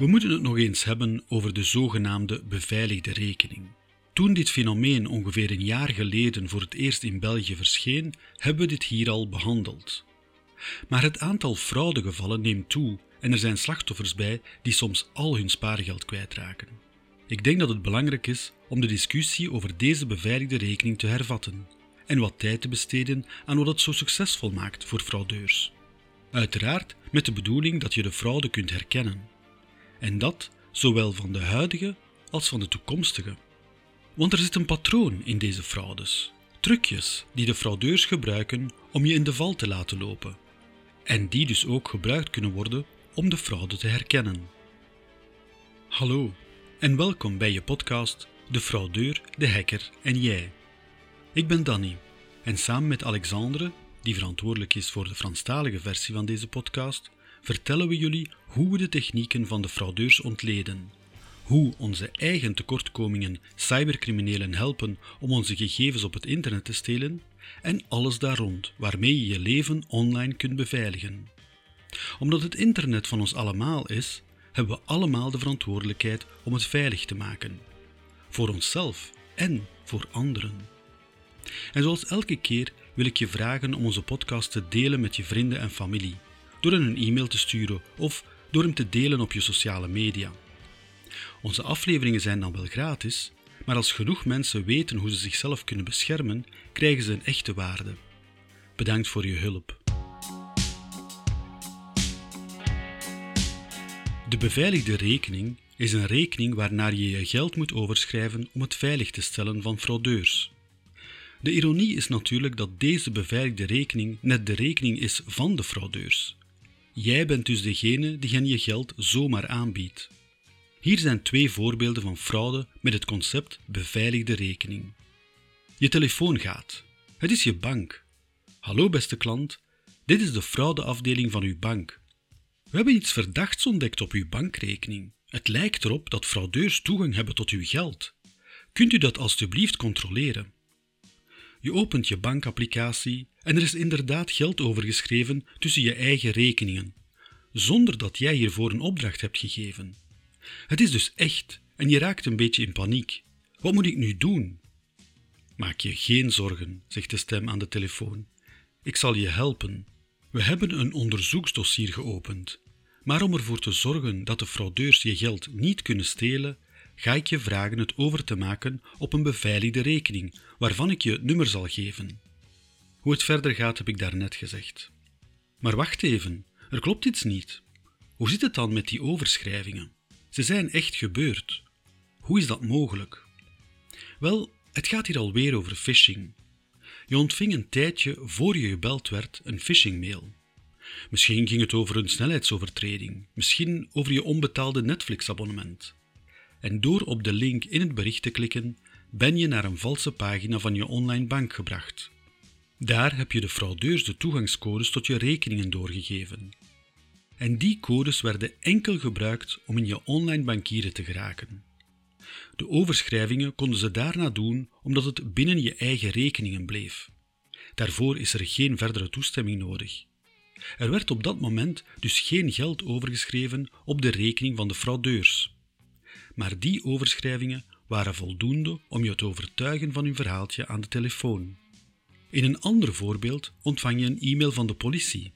We moeten het nog eens hebben over de zogenaamde beveiligde rekening. Toen dit fenomeen ongeveer een jaar geleden voor het eerst in België verscheen, hebben we dit hier al behandeld. Maar het aantal fraudegevallen neemt toe en er zijn slachtoffers bij die soms al hun spaargeld kwijtraken. Ik denk dat het belangrijk is om de discussie over deze beveiligde rekening te hervatten en wat tijd te besteden aan wat het zo succesvol maakt voor fraudeurs. Uiteraard met de bedoeling dat je de fraude kunt herkennen. En dat zowel van de huidige als van de toekomstige. Want er zit een patroon in deze fraudes. Trucjes die de fraudeurs gebruiken om je in de val te laten lopen. En die dus ook gebruikt kunnen worden om de fraude te herkennen. Hallo en welkom bij je podcast De fraudeur, de hacker en jij. Ik ben Danny en samen met Alexandre, die verantwoordelijk is voor de Franstalige versie van deze podcast, vertellen we jullie hoe we de technieken van de fraudeurs ontleden. Hoe onze eigen tekortkomingen cybercriminelen helpen om onze gegevens op het internet te stelen en alles daar rond waarmee je je leven online kunt beveiligen. Omdat het internet van ons allemaal is, hebben we allemaal de verantwoordelijkheid om het veilig te maken. Voor onszelf en voor anderen. En zoals elke keer wil ik je vragen om onze podcast te delen met je vrienden en familie, door hen een e-mail te sturen of door hem te delen op je sociale media. Onze afleveringen zijn dan wel gratis, maar als genoeg mensen weten hoe ze zichzelf kunnen beschermen, krijgen ze een echte waarde. Bedankt voor je hulp. De beveiligde rekening is een rekening waarnaar je je geld moet overschrijven om het veilig te stellen van fraudeurs. De ironie is natuurlijk dat deze beveiligde rekening net de rekening is van de fraudeurs. Jij bent dus degene die hen je geld zomaar aanbiedt. Hier zijn twee voorbeelden van fraude met het concept beveiligde rekening. Je telefoon gaat. Het is je bank. Hallo beste klant, dit is de fraudeafdeling van uw bank. We hebben iets verdachts ontdekt op uw bankrekening. Het lijkt erop dat fraudeurs toegang hebben tot uw geld. Kunt u dat alstublieft controleren? Je opent je bankapplicatie en er is inderdaad geld overgeschreven tussen je eigen rekeningen, zonder dat jij hiervoor een opdracht hebt gegeven. Het is dus echt en je raakt een beetje in paniek. Wat moet ik nu doen? Maak je geen zorgen, zegt de stem aan de telefoon. Ik zal je helpen. We hebben een onderzoeksdossier geopend. Maar om ervoor te zorgen dat de fraudeurs je geld niet kunnen stelen, ga ik je vragen het over te maken op een beveiligde rekening, waarvan ik je het nummer zal geven. Hoe het verder gaat heb ik daarnet gezegd. Maar wacht even, er klopt iets niet. Hoe zit het dan met die overschrijvingen? Ze zijn echt gebeurd. Hoe is dat mogelijk? Wel, het gaat hier alweer over phishing. Je ontving een tijdje voor je gebeld werd een phishingmail. Misschien ging het over een snelheidsovertreding, misschien over je onbetaalde Netflix-abonnement. En door op de link in het bericht te klikken, ben je naar een valse pagina van je online bank gebracht. Daar heb je de fraudeurs de toegangscodes tot je rekeningen doorgegeven. En die codes werden enkel gebruikt om in je online bankieren te geraken. De overschrijvingen konden ze daarna doen omdat het binnen je eigen rekeningen bleef. Daarvoor is er geen verdere toestemming nodig. Er werd op dat moment dus geen geld overgeschreven op de rekening van de fraudeurs. Maar die overschrijvingen waren voldoende om je te overtuigen van hun verhaaltje aan de telefoon. In een ander voorbeeld ontvang je een e-mail van de politie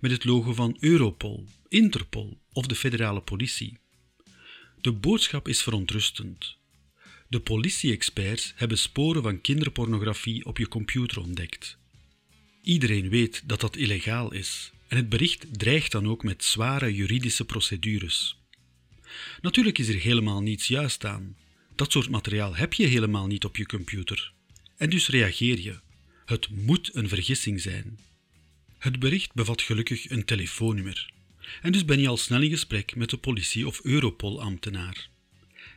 met het logo van Europol, Interpol of de federale politie. De boodschap is verontrustend. De politie-experts hebben sporen van kinderpornografie op je computer ontdekt. Iedereen weet dat dat illegaal is en het bericht dreigt dan ook met zware juridische procedures. Natuurlijk is er helemaal niets juist aan. Dat soort materiaal heb je helemaal niet op je computer. En dus reageer je. Het moet een vergissing zijn. Het bericht bevat gelukkig een telefoonnummer. En dus ben je al snel in gesprek met de politie- of Europol-ambtenaar.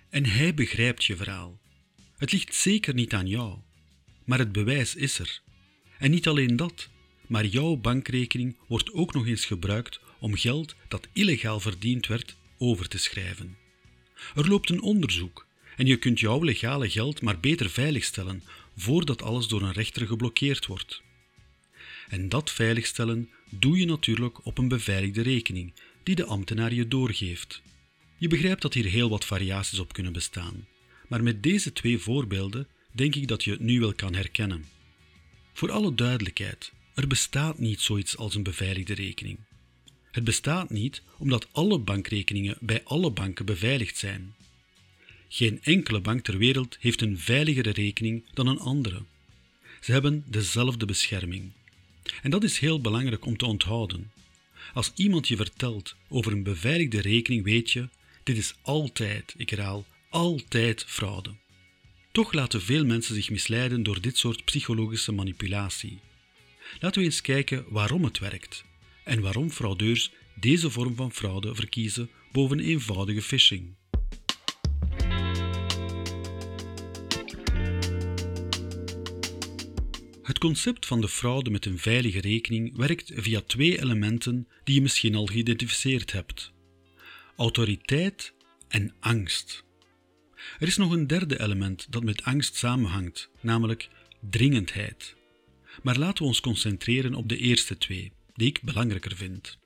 En hij begrijpt je verhaal. Het ligt zeker niet aan jou, maar het bewijs is er. En niet alleen dat, maar jouw bankrekening wordt ook nog eens gebruikt om geld dat illegaal verdiend werd over te schrijven. Er loopt een onderzoek en je kunt jouw legale geld maar beter veiligstellen voordat alles door een rechter geblokkeerd wordt. En dat veiligstellen doe je natuurlijk op een beveiligde rekening die de ambtenaar je doorgeeft. Je begrijpt dat hier heel wat variaties op kunnen bestaan, maar met deze twee voorbeelden denk ik dat je het nu wel kan herkennen. Voor alle duidelijkheid, er bestaat niet zoiets als een beveiligde rekening. Het bestaat niet omdat alle bankrekeningen bij alle banken beveiligd zijn. Geen enkele bank ter wereld heeft een veiligere rekening dan een andere. Ze hebben dezelfde bescherming. En dat is heel belangrijk om te onthouden. Als iemand je vertelt over een beveiligde rekening, weet je, dit is altijd, ik herhaal, altijd fraude. Toch laten veel mensen zich misleiden door dit soort psychologische manipulatie. Laten we eens kijken waarom het werkt en waarom fraudeurs deze vorm van fraude verkiezen boven eenvoudige phishing. Het concept van de fraude met een veilige rekening werkt via twee elementen die je misschien al geïdentificeerd hebt: autoriteit en angst. Er is nog een derde element dat met angst samenhangt, namelijk dringendheid. Maar laten we ons concentreren op de eerste twee, die ik belangrijker vind.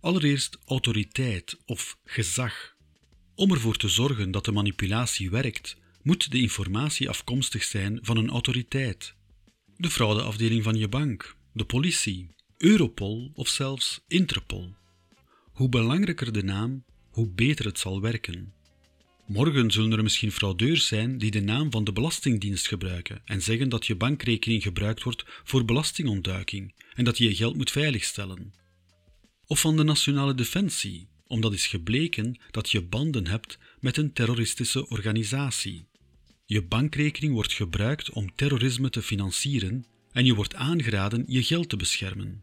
Allereerst autoriteit of gezag. Om ervoor te zorgen dat de manipulatie werkt, moet de informatie afkomstig zijn van een autoriteit. De fraudeafdeling van je bank, de politie, Europol of zelfs Interpol. Hoe belangrijker de naam, hoe beter het zal werken. Morgen zullen er misschien fraudeurs zijn die de naam van de Belastingdienst gebruiken en zeggen dat je bankrekening gebruikt wordt voor belastingontduiking en dat je je geld moet veiligstellen. Of van de Nationale Defensie, omdat is gebleken dat je banden hebt met een terroristische organisatie. Je bankrekening wordt gebruikt om terrorisme te financieren en je wordt aangeraden je geld te beschermen.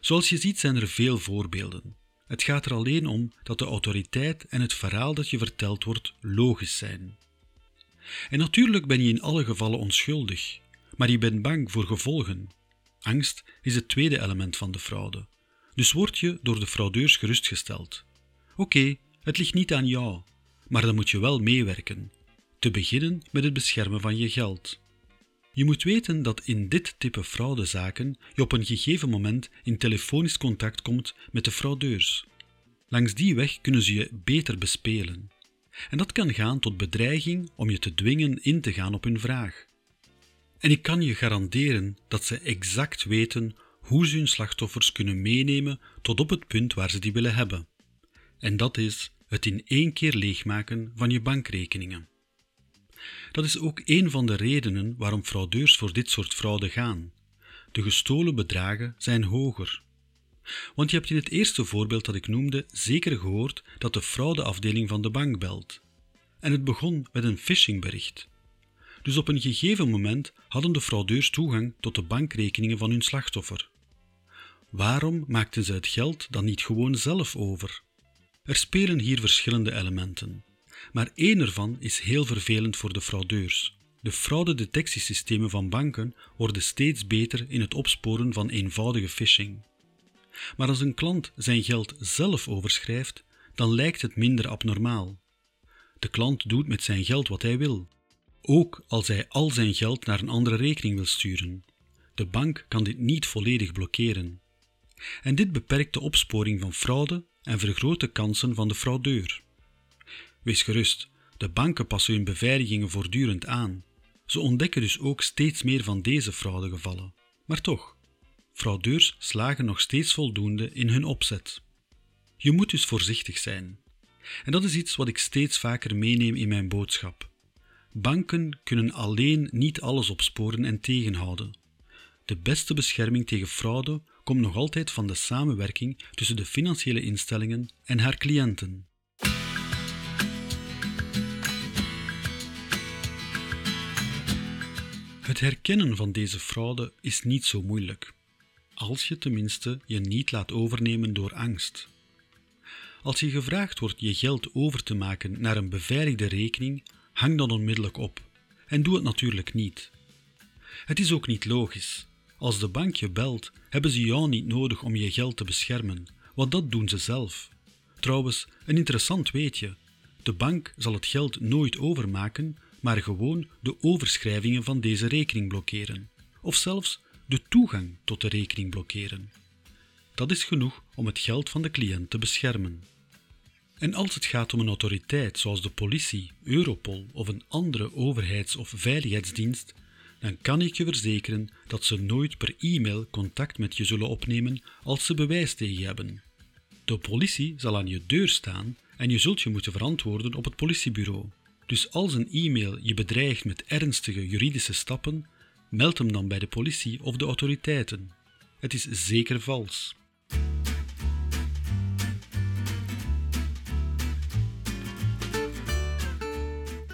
Zoals je ziet zijn er veel voorbeelden. Het gaat er alleen om dat de autoriteit en het verhaal dat je verteld wordt logisch zijn. En natuurlijk ben je in alle gevallen onschuldig, maar je bent bang voor gevolgen. Angst is het tweede element van de fraude. Dus word je door de fraudeurs gerustgesteld. Oké, het ligt niet aan jou, maar dan moet je wel meewerken. Te beginnen met het beschermen van je geld. Je moet weten dat in dit type fraudezaken je op een gegeven moment in telefonisch contact komt met de fraudeurs. Langs die weg kunnen ze je beter bespelen. En dat kan gaan tot bedreiging om je te dwingen in te gaan op hun vraag. En ik kan je garanderen dat ze exact weten hoe ze hun slachtoffers kunnen meenemen tot op het punt waar ze die willen hebben. En dat is het in één keer leegmaken van je bankrekeningen. Dat is ook een van de redenen waarom fraudeurs voor dit soort fraude gaan. De gestolen bedragen zijn hoger. Want je hebt in het eerste voorbeeld dat ik noemde zeker gehoord dat de fraudeafdeling van de bank belt. En het begon met een phishingbericht. Dus op een gegeven moment hadden de fraudeurs toegang tot de bankrekeningen van hun slachtoffer. Waarom maakten ze het geld dan niet gewoon zelf over? Er spelen hier verschillende elementen maar één ervan is heel vervelend voor de fraudeurs. De fraudedetectiesystemen van banken worden steeds beter in het opsporen van eenvoudige phishing. Maar als een klant zijn geld zelf overschrijft, dan lijkt het minder abnormaal. De klant doet met zijn geld wat hij wil, ook als hij al zijn geld naar een andere rekening wil sturen. De bank kan dit niet volledig blokkeren. En dit beperkt de opsporing van fraude en vergroot de kansen van de fraudeur. Wees gerust, de banken passen hun beveiligingen voortdurend aan. Ze ontdekken dus ook steeds meer van deze fraudegevallen. Maar toch, fraudeurs slagen nog steeds voldoende in hun opzet. Je moet dus voorzichtig zijn. En dat is iets wat ik steeds vaker meeneem in mijn boodschap. Banken kunnen alleen niet alles opsporen en tegenhouden. De beste bescherming tegen fraude komt nog altijd van de samenwerking tussen de financiële instellingen en haar cliënten. Het herkennen van deze fraude is niet zo moeilijk, als je tenminste je niet laat overnemen door angst. Als je gevraagd wordt je geld over te maken naar een beveiligde rekening, hang dan onmiddellijk op en doe het natuurlijk niet. Het is ook niet logisch. Als de bank je belt, hebben ze jou niet nodig om je geld te beschermen, want dat doen ze zelf. Trouwens, een interessant weetje: de bank zal het geld nooit overmaken maar gewoon de overschrijvingen van deze rekening blokkeren, of zelfs de toegang tot de rekening blokkeren. Dat is genoeg om het geld van de cliënt te beschermen. En als het gaat om een autoriteit zoals de politie, Europol of een andere overheids- of veiligheidsdienst, dan kan ik je verzekeren dat ze nooit per e-mail contact met je zullen opnemen als ze bewijs tegen je hebben. De politie zal aan je deur staan en je zult je moeten verantwoorden op het politiebureau. Dus als een e-mail je bedreigt met ernstige juridische stappen, meld hem dan bij de politie of de autoriteiten. Het is zeker vals.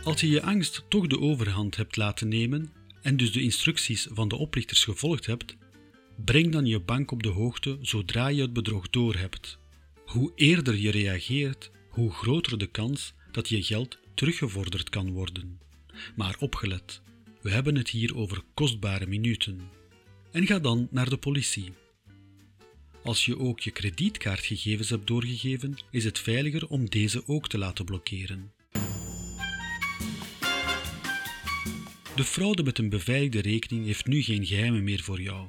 Als je je angst toch de overhand hebt laten nemen en dus de instructies van de oplichters gevolgd hebt, breng dan je bank op de hoogte zodra je het bedrog doorhebt. Hoe eerder je reageert, hoe groter de kans dat je geld teruggevorderd kan worden. Maar opgelet, we hebben het hier over kostbare minuten. En ga dan naar de politie. Als je ook je kredietkaartgegevens hebt doorgegeven, is het veiliger om deze ook te laten blokkeren. De fraude met een beveiligde rekening heeft nu geen geheimen meer voor jou.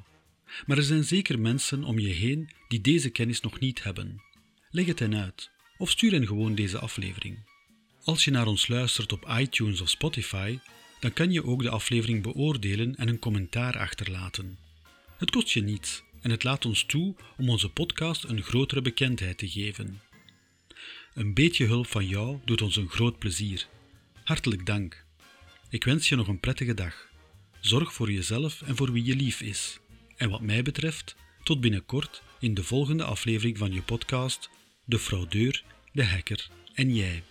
Maar er zijn zeker mensen om je heen die deze kennis nog niet hebben. Leg het hen uit of stuur hen gewoon deze aflevering. Als je naar ons luistert op iTunes of Spotify, dan kan je ook de aflevering beoordelen en een commentaar achterlaten. Het kost je niets en het laat ons toe om onze podcast een grotere bekendheid te geven. Een beetje hulp van jou doet ons een groot plezier. Hartelijk dank. Ik wens je nog een prettige dag. Zorg voor jezelf en voor wie je lief is. En wat mij betreft, tot binnenkort in de volgende aflevering van je podcast De fraudeur, de hacker en jij.